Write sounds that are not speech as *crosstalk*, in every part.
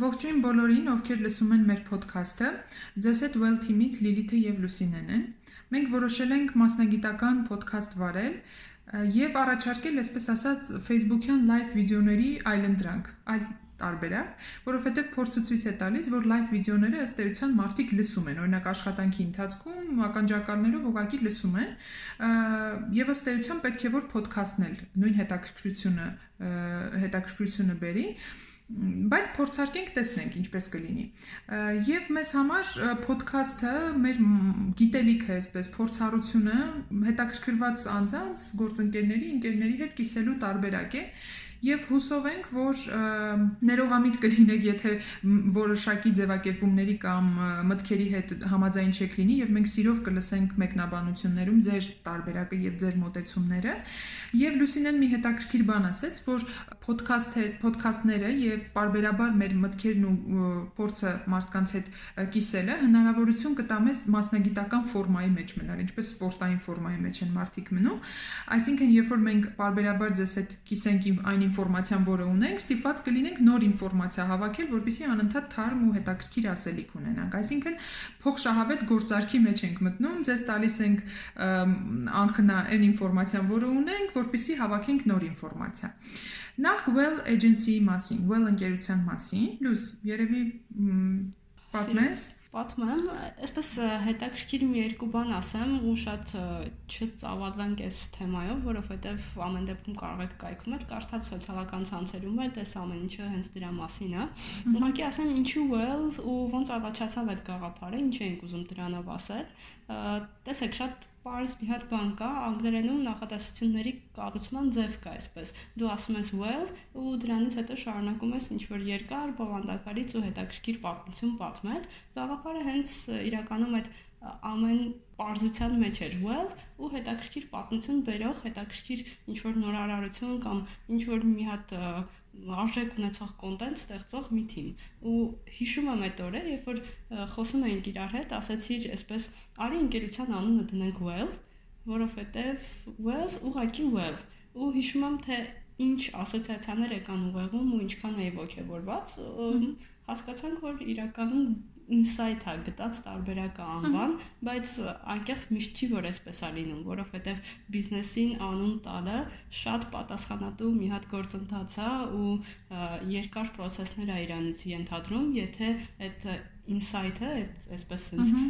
Ողջույն բոլորին, ովքեր լսում են մեր ոդքասթը։ Ձեզ հետ Well Team-ից Լիլիթը եւ Լուսինեն են։ Մենք որոշել ենք մասնագիտական ոդքասթ վարել եւ առաջարկել, այսպես ասած, Facebook-յան live վիդեոների այլընտրանք, այլ տարբերակ, որովհետև փորձը ցույց է տալիս, որ live վիդեոները ըստ էության մարդիկ լսում են, օրինակ աշխատանքի ընթացքում ականջակալներով ուղակի լսում են, եւ ըստ էության պետք է որ ոդքասթն էլ նույն հետաքրքրությունը հետաքրքրությունը բերի, բայց փորձարկենք տեսնենք ինչպես կլինի։ Եվ մեզ համար ոդքասթը մեր գիտելիքը, այսպես փորձառությունը հետաքրքրված անձանց, գործընկերների, ընկերների հետ կիսելու տարբերակ է Եվ հուսով ենք, որ ներողամիտ կլինեք, եթե որոշակի ձևակերպումների կամ մտքերի հետ համաձայն չեք լինի եւ մենք սիրով կլսենք մեկնաբանություններում ձեր տարբերակը եւ ձեր մոտեցումները։ Եվ Լուսինեն մի հետաքրքիր բան ասեց, որ ոդքասթ ոդքասթները եւ parberabar մեր մտքերն ու փորձը մարդկանց հետ կիսելը հնարավորություն կտա մեզ մասնագիտական ֆորմայի մեջ մնալ, ինչպես սպորտային ֆորմայի մեջ են մարդիկ մնում։ Այսինքն, երբ որ մենք parberabar ձեզ հետ կիսենք այն ինֆորմացիան, որը ունենք, ստիպված կլինենք նոր ինֆորմացիա հավաքել, որպեսզի անընդհատ թարմ ու հետաքրքիր ասելիք ունենանք։ Այսինքն փոխշահավետ գործարքի մեջ ենք մտնում, ձեզ տալիս ենք անխնա այն ինֆորմացիան, որը ունենք, որպեսզի հավաքենք նոր ինֆորմացիա։ Նախ Well Agency-ի մասին, Well ընկերության մասին, լույս, երևի պատմես։ Պատմեմ, այսպես հետաքրքիր մի երկու բան ասեմ ու շատ չծավալվենք այս թեմայով, որովհետև ամեն դեպքում կարող եք կայքում էլ կարդալ սոցիալական ցանցերում էլ տես ամեն ինչը հենց դրա մասին է։ Ուղղակի ասեմ ինչու well ու ոնց առաջացավ այդ գաղափարը, ինչ ենք ուզում դրանով ասել։ Տեսեք, շատ Պարզ մի հատ բան կա, անգլերենում նախատեսությունների կառուցման ձև կա, այսպես։ Դու ասում ես well ու դրանից հետո շարունակում ես ինչ որ երկար, բովանդակարից ու հետաքրքիր պատմություն պատմել։ Գաղափարը հենց իրականում այդ ամեն parзության մեջ էր. Well ու հետաքրքիր պատմություն բերող, հետաքրքիր ինչ որ նորարարություն կամ ինչ որ մի հատ արժեք ունեցող կոնտենտ ստեղծող մի թիմ ու հիշում եմ այդ օրը երբ որ խոսում էինք իրար հետ ասացիր այսպես արի ընկերության անունը դնենք well որովհետև well ուղակի well ու հիշում եմ թե ինչ ասոցիացիաներ եկան ուղեղում ու ինչքան էի ողջորված հասկացանք որ իրականում insight է գտած տարբերակը անվան, բայց անկեղծ միշտ չի որ այսպես է լինում, որովհետև բիզնեսին անուն տալը շատ պատասխանատու մի հատ գործընթաց է ու երկար process-ներ է իրանից ենթադրում, եթե այդ insight-ը այդ այսպես sense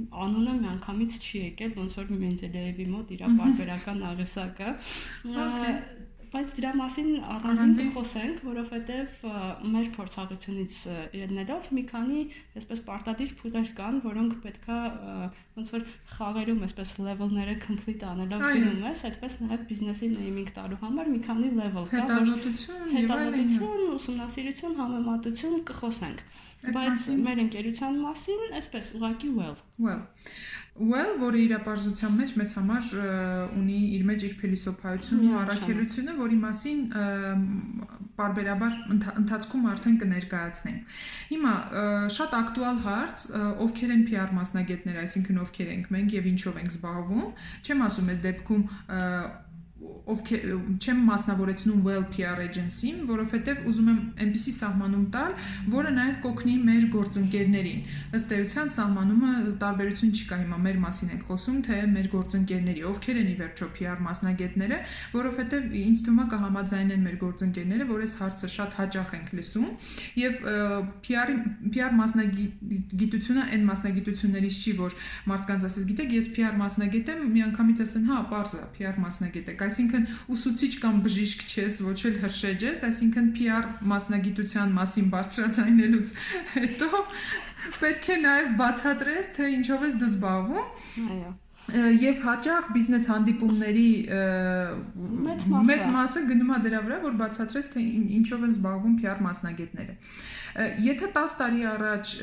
անունը միանգամից չի եկել ոնց որ Մենձելեևի մոտ իր բարբերական աղյուսակը բայց դրա մասին առանձին կխոսենք, որովհետև մեր փորձառությունից ելնելով մի քանի այսպես պարտադիր փուլեր կան, որոնք պետքա ոնց որ խաղերում այսպես level-ները complete անելով գնում ես, այդպես նաև բիզնեսի name-ing տալու համար մի քանի level կա, հետազոտություն, հետազոտություն, ուսումնասիրություն, համեմատություն կխոսենք։ Բայց մեր ընկերության մասին, այսպես ուղակի well։ Well well, որը իր ապարզության մեջ մեզ համար ունի իր մեջ իր փիլիսոփայությունն ու առաքելությունը, որի մասին բարբերաբար ընթացքում արդեն կներկայացնենք։ Հիմա շատ ակտուալ հարց, ովքեր են PR մասնագետներ, այսինքն ովքեր ենք մենք եւ ինչով ենք զբաղվում։ Չեմ ասում այս դեպքում ովքեր չեմ մասնավորեցնում well PR agency-ին, որովհետև ուզում եմ այնպիսի սահմանում տալ, որը նաև կօգնի մեր գործընկերներին։ Ըստ էության սահմանումը տարբերություն չկա հիմա մեր մասին ենք խոսում, թե մեր գործընկերների, ովքեր են ի վերջո PR մասնագետները, որովհետև ինձ թվում է կհամաձայնեն մեր գործընկերները, որ այս հարցը շատ հաճախ ենք լսում եւ PR-ի PR մասնագիտությունը այն մասնագիտություններից չի, որ մարդկանց ասես, գիտեք, ես PR մասնագետ եմ, միանգամից ասեն, հա, པարզա, PR մասնագետ եք այսինքն ուսուցիչ կամ բժիշկ չես, ոչ էլ հրշեջ ես, այսինքն PR մասնագիտության մասին բարձրացնելուց հետո պետք է նաև բացատրես, թե ինչով ես դու զբաղվում։ Այո եւ հաճախ բիզնես հանդիպումների մեծ մասը մեծ մասը գնում է դրա վրա, որ բացատրես թե ինչով են զբաղվում PR մասնագետները։ Եթե 10 տարի առաջ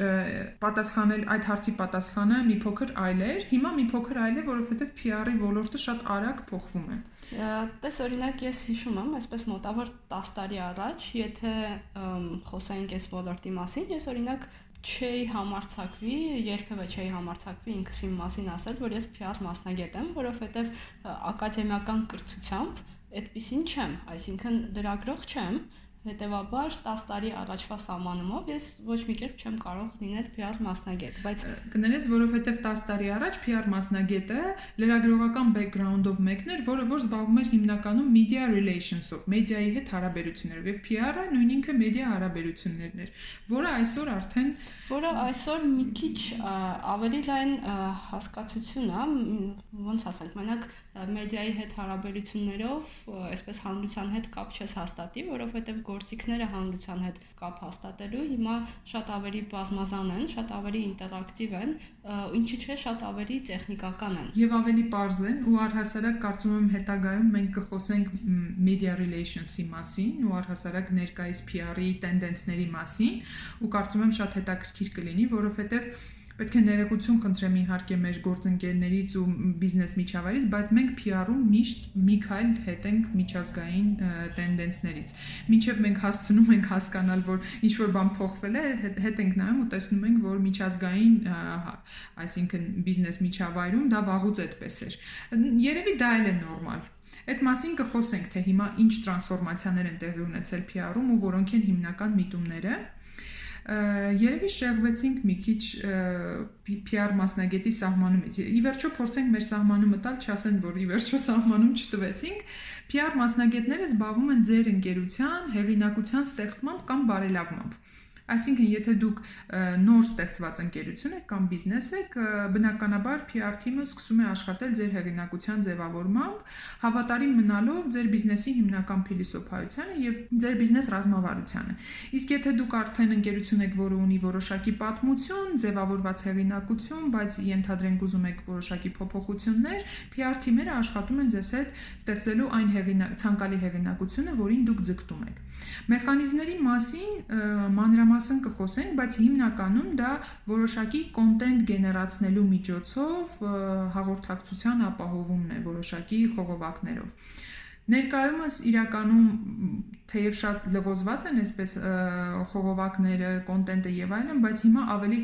պատասխանել այդ հարցի պատասխանը մի փոքր այլ էր, հիմա մի փոքր այլ է, որովհետեւ PR-ի ոլորտը շատ արագ փոխվում է։ Տես օրինակ ես հիշում եմ, այսպես մոտավոր 10 տարի առաջ, եթե խոսայինք այս ոլորտի մասին, ես օրինակ չէի համարցակվի, երբևէ չէի համարցակվի ինքս իմ մասին ասել, որ ես PR մասնագետ եմ, որովհետև ակադեմիական կրթությամբ այդպեսին չեմ, այսինքն լրագրող չեմ, Հետևաբար 10 տարի առաջվա սահմանումով ես ոչ մի կերպ չեմ կարող լինել PR մասնագետ, բայց կներես, որովհետև 10 տարի առաջ PR մասնագետը լրագրողական background-ով մեկն էր, որը որ զբաղվում էր հիմնականում media relations-ով, մեդիայի հետ հարաբերություններով, եւ PR-ը նույն ինքը մեդիա հարաբերություններն էր, որը այսօր արդեն որը այսօր մի քիչ ավելի լայն հասկացություն է, ոնց ասենք, մենակ մեդիայի հետ հարաբերություններով այսպես հանրության հետ կապ չես հաստատի, որովհետև գործիքները հանրության հետ կապ հաստատելու հիմա շատ ավելի բազմազան են, շատ ավելի ինտերակտիվ են, ինչի՞ չէ շատ ավելի տեխնիկական են։ Եվ ավելի པարզ են ու առհասարակ կարծում եմ հետագայում մենք կխոսենք media relations-ի մասին ու առհասարակ ներկայիս PR-ի տենդենսների մասին ու կարծում եմ շատ հետաքրքիր կլինի, որովհետև Պետք է ներողություն խնդրեմ իհարկե մեր գործընկերներից ու բիզնես միջավայրից, բայց մենք PR-ում միշտ մի քայլ հետ ենք միջազգային տենդենսներից։ Մինչև մենք հասցնում ենք հասկանալ, որ ինչ որ բան փոխվել է, հետ ենք նայում ու տեսնում ենք, որ միջազգային, այսինքն բիզնես միջավայրում դա վաղուց այդպես էր։ Երևի դա էլ է նորմալ Այդ մասին կխոսենք, թե հիմա ինչ տրանսֆորմացիաներ են տեղի ունեցել PR-ում ու որոնք են հիմնական միտումները երևի շեղվեցինք մի քիչ PR մասնագետի սահմանումից։ Ի վերջո փորձենք մեր սահմանումը տալ, չասեն, որ ի վերջո սահմանում չտվեցինք։ PR մասնագետները զբաղվում են ձեր ընկերության հեղինակության ստեղծմամբ կամ բարելավմամբ։ Այսինքն, եթե դուք նոր ստեղծված ընկերություն եք կամ բիզնես եք, բնականաբար PR թիմը սկսում է աշխատել ձեր հեղինակության ձևավորմամբ, հավատարիմ մնալով ձեր բիզնեսի հիմնական փիլիսոփայությանը եւ ձեր բիզնես ռազմավարությանը։ Իսկ եթե դուք արդեն ընկերություն եք, որը ունի որոշակի պատմություն, ձևավորված հեղինակություն, բայց ենթադրենք ուզում եք որոշակի փոփոխություններ, PR թիմերը աշխատում են ձեզ հետ ստեղծելու այն հեղինակ ցանկալի հեղինակությունը, որին դուք ձգտում եք։ Մեխանիզմների մասին մանրամասն կխոսենք, բայց հիմնականում դա որոշակի կոնտենտ գեներացնելու միջոցով հաղորդակցության ապահովումն է որոշակի խողովակներով։ Ներկայումս իրականում թեև շատ լվոզված են այսպես խողովակները, կոնտենտը եւ այլն, բայց հիմա ավելի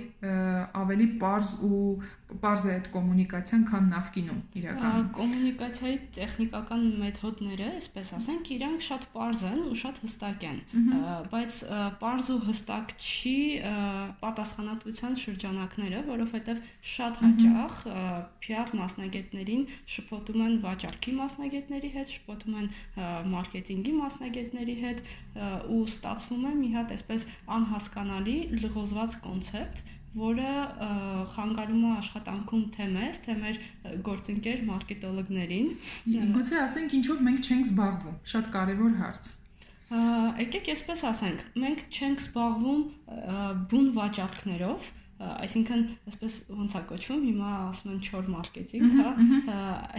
ավելի པարզ ու པարզ է այդ կոմունիկացիան, քան նախկինում իրականում։ Կոմունիկացիայի տեխնիկական մեթոդները, այսպես ասենք, իրանք շատ པարզ են ու շատ հստակ են, բայց པարզ ու հստակ չի պատասխանատվության շրջանակները, որովհետեւ շատ հաճախ PR մասնագետներին շփոթում են վաճառքի մասնագետների հետ, շփոթում են մարքեթինգի մասնագետների հետ ու ստացվում է մի հատ այսպես անհասկանալի լղոզված կոնցեպտ, որը խանգարում է աշխատանքում թե մեզ, թե մեր գործընկեր մարքետոլոգներին։ Գուցե ասենք ինչով մենք չենք զբաղվում։ Շատ կարևոր հարց։ Եկեք այսպես ասենք, մենք չենք զբաղվում բուն վաճառքներով, այսինքն այսպես ոնց է կոչվում, հիմա ասում են չոր մարքեթինգ, հա,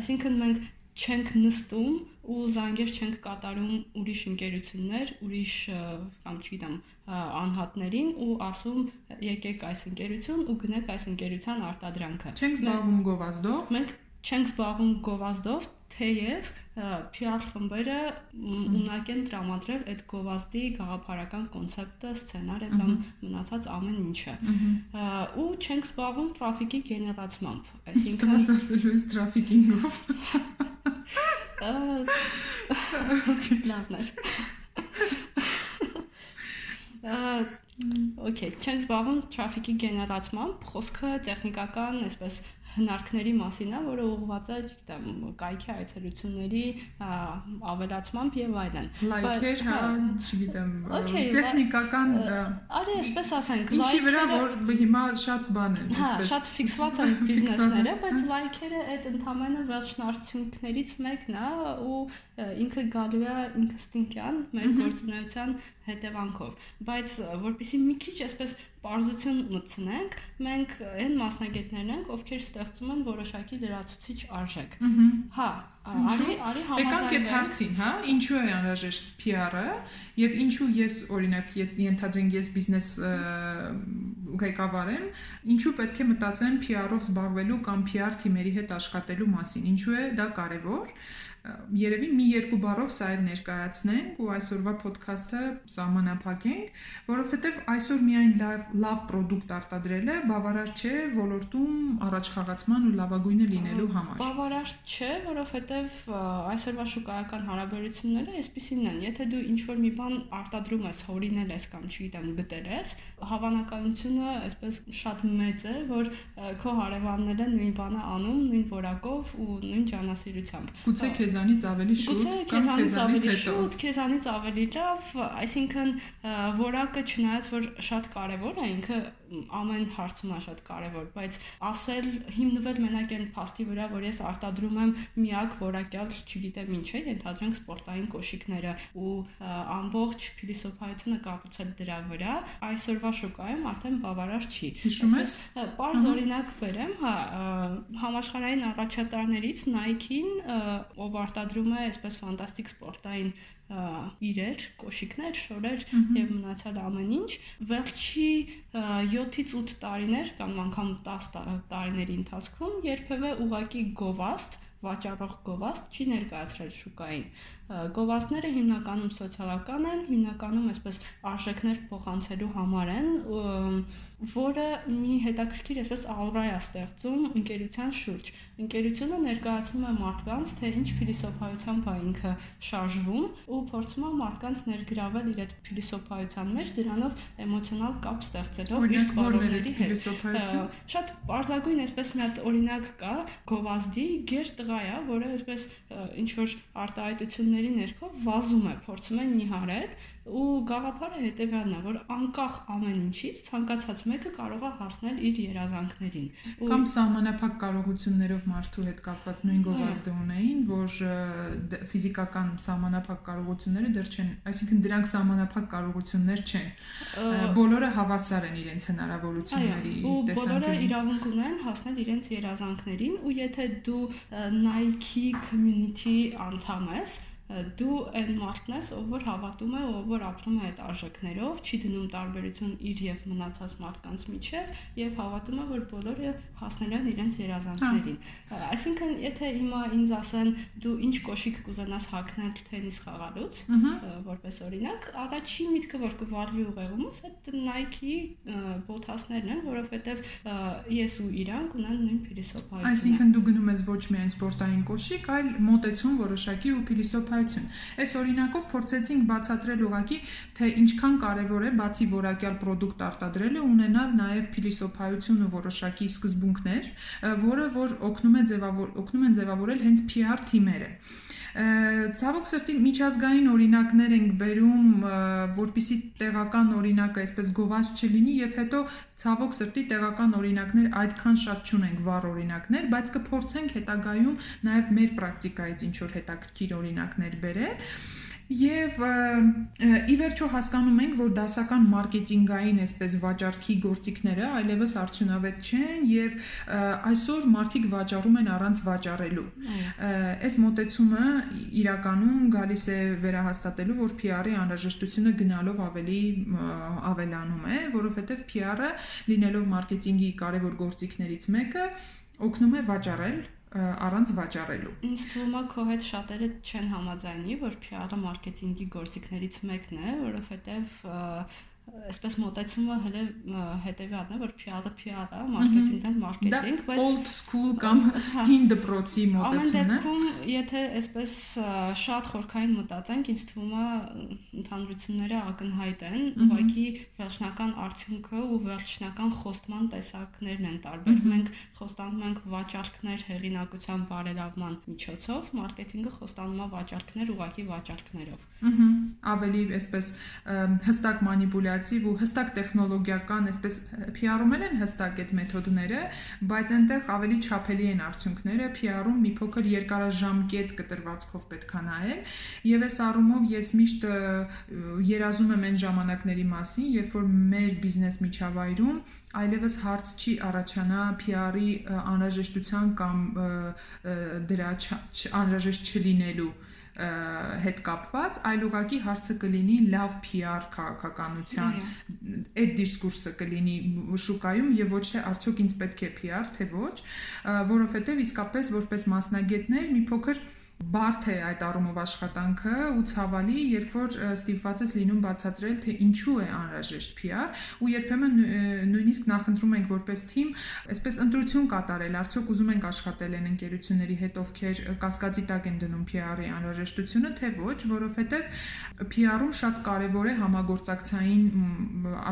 այսինքն մենք չենք նստում ու զանգեր չենք կատարում ուրիշ ընկերություններ, ուրիշ կամ չգիտեմ, անհատներին ու ասում եկեք այս ընկերություն ու գնեք այս ընկերության արտադրանքը։ Չենք զբաղվում գովազդով։ Մենք չենք զբաղվում գովազդով, թեև PR խմբերը ունակ են տրամադրել այդ գովազդի գաղափարական կոնցեպտը, սցենարը կամ մնացած ամեն ինչը։ Ու չենք զբաղվում տրաֆիկի գեներացմամբ, այսինքն ասելու ես տրաֆիկինգով։ *laughs* Լավն է։ Okay, չենք զբաղվում տրաֆիկի գեներացմամբ, խոսքը տեխնիկական, այսպես հնարքների մասին է, որը ուղղված է, չգիտեմ, կայքի այցելությունների ավելացմամբ եւ այլն։ Լայքեր, հա, չգիտեմ, տեխնիկական Արի, այսպես ասենք, ինչի վրա որ հիմա շատ բան են, այսպես։ Հա, շատ ֆիքսված են *laughs* բիզնեսները, բայց լայքերը այդ ընդհանրապես վերջնարդյունքներից մեկն է ու ինքը գալու է ինքստինկյան մեր գործունեության հետևանքով բայց որpիսի մի քիչ այսպես Պարզություն մտցնենք, մենք այն մասնագետներն ենք, ովքեր ստեղծում են որոշակի լրացուցիչ արժեք։ Հա, արի, արի համաձայն։ Եկանք այդ հարցին, հա, ինչու է անհրաժեշտ PR-ը եւ ինչու ես օրինակ ենթադրենք ես բիզնես ղեկավար եմ, ինչու պետք է մտածեմ PR-ով զբաղվելու կամ PR թիմերի հետ աշխատելու մասին։ Ինչու է դա կարեւոր երևի մի երկու բառով սա էլ ներկայացնենք ու այսօրվա ոդքասթը սահմանափակենք, որովհետև այսօր միայն լավ լավ product արտադրելը բավարար չէ ոլորտում առաջխաղացման ու լավագույնը լինելու համար։ Բավարար չէ, որովհետև այսօրվա շուկայական հարաբերությունները այսպեսին են։ Եթե դու ինչ-որ մի բան արտադրում ես, հորինել ես կամ չգիտեմ, գտել ես, հավանականությունը այսպես շատ մեծ է, որ քո հարևանները նույն բանը անում, նույն որակով ու նույն ջանասիրությամբ։ Գուցե քեզանից ավելի շուտ կամ քեզանից ավելի շուտ, քեզանից ավելի լավ, այսինքն որակը չնայած որ շատ կարևոր է, ինքը ամեն հարցում է շատ կարևոր, բայց ասել հիմնվել մենակ այն փաստի վրա, որ ես արտադրում եմ միակ որակյալ, չգիտեմ ինչ է, ենթադրենք սպորտային կոշիկները ու ամբողջ փիլիսոփայությունը կառուցել դրա վրա, այսօրվա շուկայում արդեն բավարար չի։ Հիշում ես։ Պարզ օրինակ բերեմ, հա, համաշխարհային առաջատարներից Nike-ին, ով արտադրում է այսպես ֆանտաստիկ սպորտային իրեր, կոշիկներ, շորեր եւ մնացած ամեն ինչ վերջի 7-ից 8 տարիներ կամ անգամ 10 տարիների ընթացքում երբևէ ուղակի գովաստ վաճառող գովաստ չի ներկայացրել շուկային Գովազդները հիմնականում սոցիալական են, հիմնականում այսպես արժեքներ փոխանցելու համար են, որը մի հետաքրքիր այսպես աուրա է ստեղծում ընկերության շուրջ։ Ընկերությունը ներկայացնում է մարդկանց, թե ինչ փիլիսոփայությամբ է ինքը շարժվում ու փորձում է մարդկանց ներգրավել իր այդ փիլիսոփայության մեջ, դրանով էմոցիոնալ կապ ստեղծելով իր սպորտների հետ։ Շատ բարձրագույն այսպես մի հատ օրինակ կա, գովազդի գեր տղա է, որը այսպես ինչ որ արտահայտություն ուսումնների ներքո վազում է, փորձում է նիհարել ու գաղափարը հետեւյալն է, որ անկախ ամեն ինչից ցանկացած մեկը կարող է հասնել իր երազանքներին։ Կամ սահմանափակ կարողություններով մարդու հետ կապված նույն գովազդը ունեին, որ ֆիզիկական սահմանափակ կարողությունները դեռ չեն, այսինքն դրանք սահմանափակ կարողություններ չեն։ Բոլորը հավասար են իրենց հնարավորությունների տեսանկյունից։ Ու բոլորը իրավունք ունեն հասնել իրենց երազանքներին ու եթե դու Nike community անդամ ես, դու այն մարդն ես, ով որ հավատում է, ով որ ապրում է այդ արժեքներով, չի դնում տարբերություն իր եւ մնացած մարդկանց միջև եւ հավատում է, որ բոլորը հասնել են իրենց երազանքներին։ հա։ Այսինքն, եթե հիմա ինձ ասեն, դու ինչ կոշիկ կուզենաս հագնել թենիս խաղալուց, որպես օրինակ, առաջին միտքը, որ կվարվի ուղեղումս, այդ Nike բոթասներն են, որովհետեւ ես ու իրանք ունեն նույն փիլիսոփայություն։ Այսինքն դու գնում ես ոչ միայն սպորտային կոշիկ, այլ մոտեցում որոշակի ու փիլիսոփա փիլիսոփայություն։ Այս օրինակով փորձեցինք բացատրել ուղակի, թե ինչքան կարևոր է բացի որակյալ product արտադրելը ունենալ նաև փիլիսոփայություն ու որոշակի սկզբունքներ, որը որ օգնում է ձևավոր օգնում են ձևավորել հենց PR թիմերը։ Ցավոք սրտի միջազգային օրինակներ ենք բերում, որpիսի տեղական օրինակը այսպես գովազդ չլինի եւ հետո ցավոք սրտի տեղական օրինակներ այդքան շատ չունենք վառ օրինակներ, բայց կփորձենք հետագայում նաեւ մեր պրակտիկայից ինչ որ հետաքրքիր օրինակներ բերել Եվ ի վերջո հասկանում ենք, որ դասական մարքեթինգային այսպես վաճառքի գործիքները այլևս արդյունավետ չեն եւ այսօր մարդիկ վաճառում են առանց վաճառելու։ Այս մոտեցումը իրականում գալիս է վերահաստատելու, որ PR-ի անհրաժեշտությունը գնալով ավելի ավելանում է, որովհետեւ PR-ը լինելով մարքեթինգի կարևոր գործիքներից մեկը օգնում է վաճառել առանց վաճառելու։ Ինձ թվում է քո հետ շատերը չեն համաձայնի, որ PR-ը մարքեթինգի գործիքներից մեկն է, որովհետև այսպես մոտեցումը հələ հետեւյալն է որ PR-ը PR-ը, մարքեթինգն էլ մարքեթինգ, բայց old school կամ հա։ հին դպրոցի մոտեցումն է։ Ամեն դեպքում, եթե այսպես շատ խորքային մտածենք, ինձ թվում է ընդհանրությունները ակնհայտ են, ուղղակի վերջնական արդյունքը ու վերջնական խոստման տեսակներն են տարբեր։ Մենք խոստանում ենք վաճառքներ հեղինակության բարելավման միջոցով, մարքեթինգը խոստանում է վաճառքներ ուղղակի վաճառքներով։ Ահա, ավելի այսպես հստակ մանիպուլյացիա կրեատիվ ու հստակ տեխնոլոգիական, այսպես PR-ում են հստակ այդ մեթոդները, բայց այնտեղ ավելի չափելի են արդյունքները, PR-ում մի փոքր երկարաժամկետ կտրվածքով պետք է նայել, եւ այս առումով ես միշտ երազում եմ այն ժամանակների մասին, երբ որ մեր բիզնես միջավայրում այլևս հարց չի առաջանա PR-ի անհրաժեշտության կամ դրա անհրաժեշտ չլինելու հետ կապված, այլ ուղղակի հարցը կլինի լավ PR քաղաքականության այդ դիսկուրսը կլինի շուկայում եւ ոչ թե արդյոք ինձ պետք է PR, թե ոչ, որովհետեւ իսկապես որպես մասնագետներ մի փոքր բարդ է այդ առումով աշխատանքը ու ցավալի, երբ որ ստիպված ես լինում բացատրել, թե ինչու է անհրաժեշտ PR ու երբեմն նույնիսկ նախընտրում ենք որպես թիմ, այսպես ընտրություն կատարել, արդյոք ուզում ենք աշխատել այն ընկերությունների հետ, ովքեր կասկածի տակ են դնում PR-ի անհրաժեշտությունը, թե ոչ, որովհետև PR-ում շատ կարևոր է համագործակցային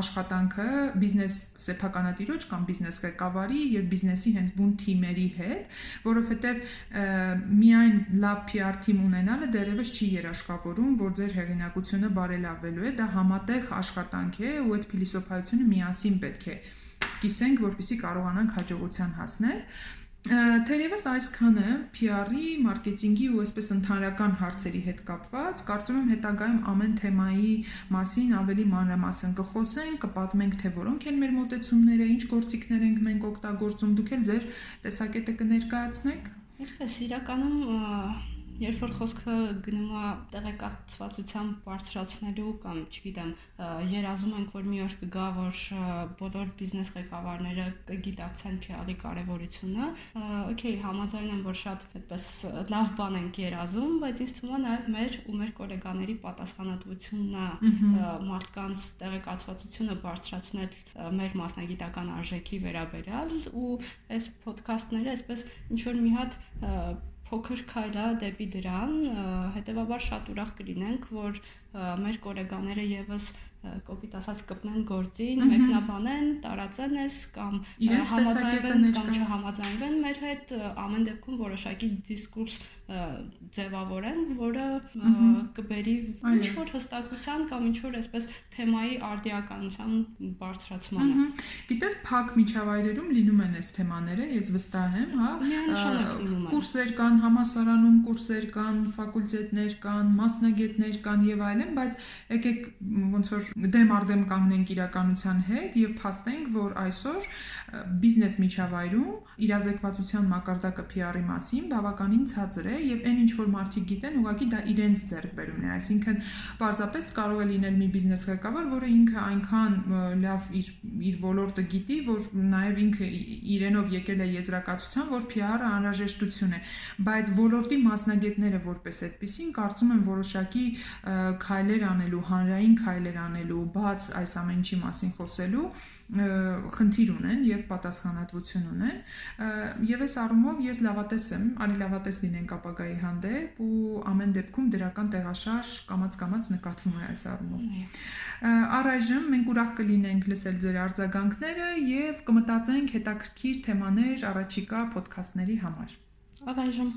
աշխատանքը բիզնես սեփականատիրոջ կամ բիզնես ղեկավարի եւ բիզնեսի հենց բուն թիմերի հետ, որովհետեւ միայն լավ PR թիմ ունենալը դեռևս չի երաշխավորում, որ ձեր հեղինակությունը բարելավելու է, դա համատեղ աշխատանք է ու այդ փիլիսոփայությունը միասին պետք է կիսենք, որպեսզի կարողանանք հաջողության հասնել Թերևս այսքանը PR-ի, մարքեթինգի ու այսպես ընդհանրական հարցերի հետ կապված, կարծում եմ հետագայում ամեն թեմայի մասին ավելի մանրամասն կխոսենք, կպատմենք թե որոնք են մեր մոտեցումները, ինչ գործիքներ ենք մենք օգտագործում, դուք էլ ձեր տեսակետը կներկայացնեք։ Ինչպես իրականում Երբ որ խոսքը գնում է տեղեկատվացության բարձրացնելու կամ, չգիտեմ, երազում ենք, որ մի օր կգա, որ բոլոր բիզնես ղեկավարները կգիտակցեն PR-ի կարևորությունը, օքեյ, համաձայն եմ, որ շատ այդպես լավ բան ենք երազում, բայց ինձ թվում է նաև մեր ու մեր գոլեգաների պատասխանատվությունն է մարդկանց տեղեկացվածությունը բարձրացնել մեր մասնագիտական արժեքի վերաբերյալ ու այս ոդքասթները այսպես ինչ որ մի հատ փոքր քայլ է դեպի դրան, հետեւաբար շատ ուրախ կլինենք, որ մեր գոլեգաները եւս կոպիտ ասած կպնեն գործին, մեկնաբանեն, տարածեն ես կամ համաձայնվեն կամ չհամաձայնվեն մեր հետ, ամեն դեպքում որոշակի դիսկուրս ձևավորեն, որը կբերի ինչ որ հստակության կամ ինչ որ այսպես թեմայի արդիականության բարձրացմանը։ Գիտես, փակ միջավայրերում լինում են այս թեմաները, ես վստահ եմ, հա։ Կուրսեր կան համասարանում, կուրսեր կան, ֆակուլտետներ կան, մասնագետներ կան եւ այլն, բայց եկեք ոնց որ դեմ արդեմ կանգնենք իրականության հետ եւ փաստենք, որ այսօր բիզնես միջավայրում իրազեկվածության մակարդակը PR-ի մասին բավականին ցածր է եւ այն ինչ որ մարդիկ գիտեն, ուղղակի դա իրենց ձեռքբերումն է, այսինքն պարզապես կարող է լինել մի բիզնես ղեկավար, որը ինքը այնքան լավ իր իր ոլորտը գիտի, որ նաեւ ինքը իրենով եկել է եզրակացության, որ PR-ը անհրաժեշտություն է, բայց ոլորտի մասնագետները որպես այդպեսին կարծում եմ որոշակի քայլեր անելու, հանրային քայլեր անելու, բաց այս ամեն ինչի մասին խոսելու խնդիր ունեն եւ պատասխանատվություն ունեն եւ այս առումով ես լավատես եմ, արի լավատես լինենք ապագայի հանդեպ ու ամեն դեպքում դրական տեղաշարժ կամած-կամած նկատվում է այս առումով։ Առայժմ մենք ուրախ կլինենք լսել ձեր արձագանքները եւ կմտածենք հետաքրքիր թեմաներ առաջիկա ոդքասթների համար։ Առայժմ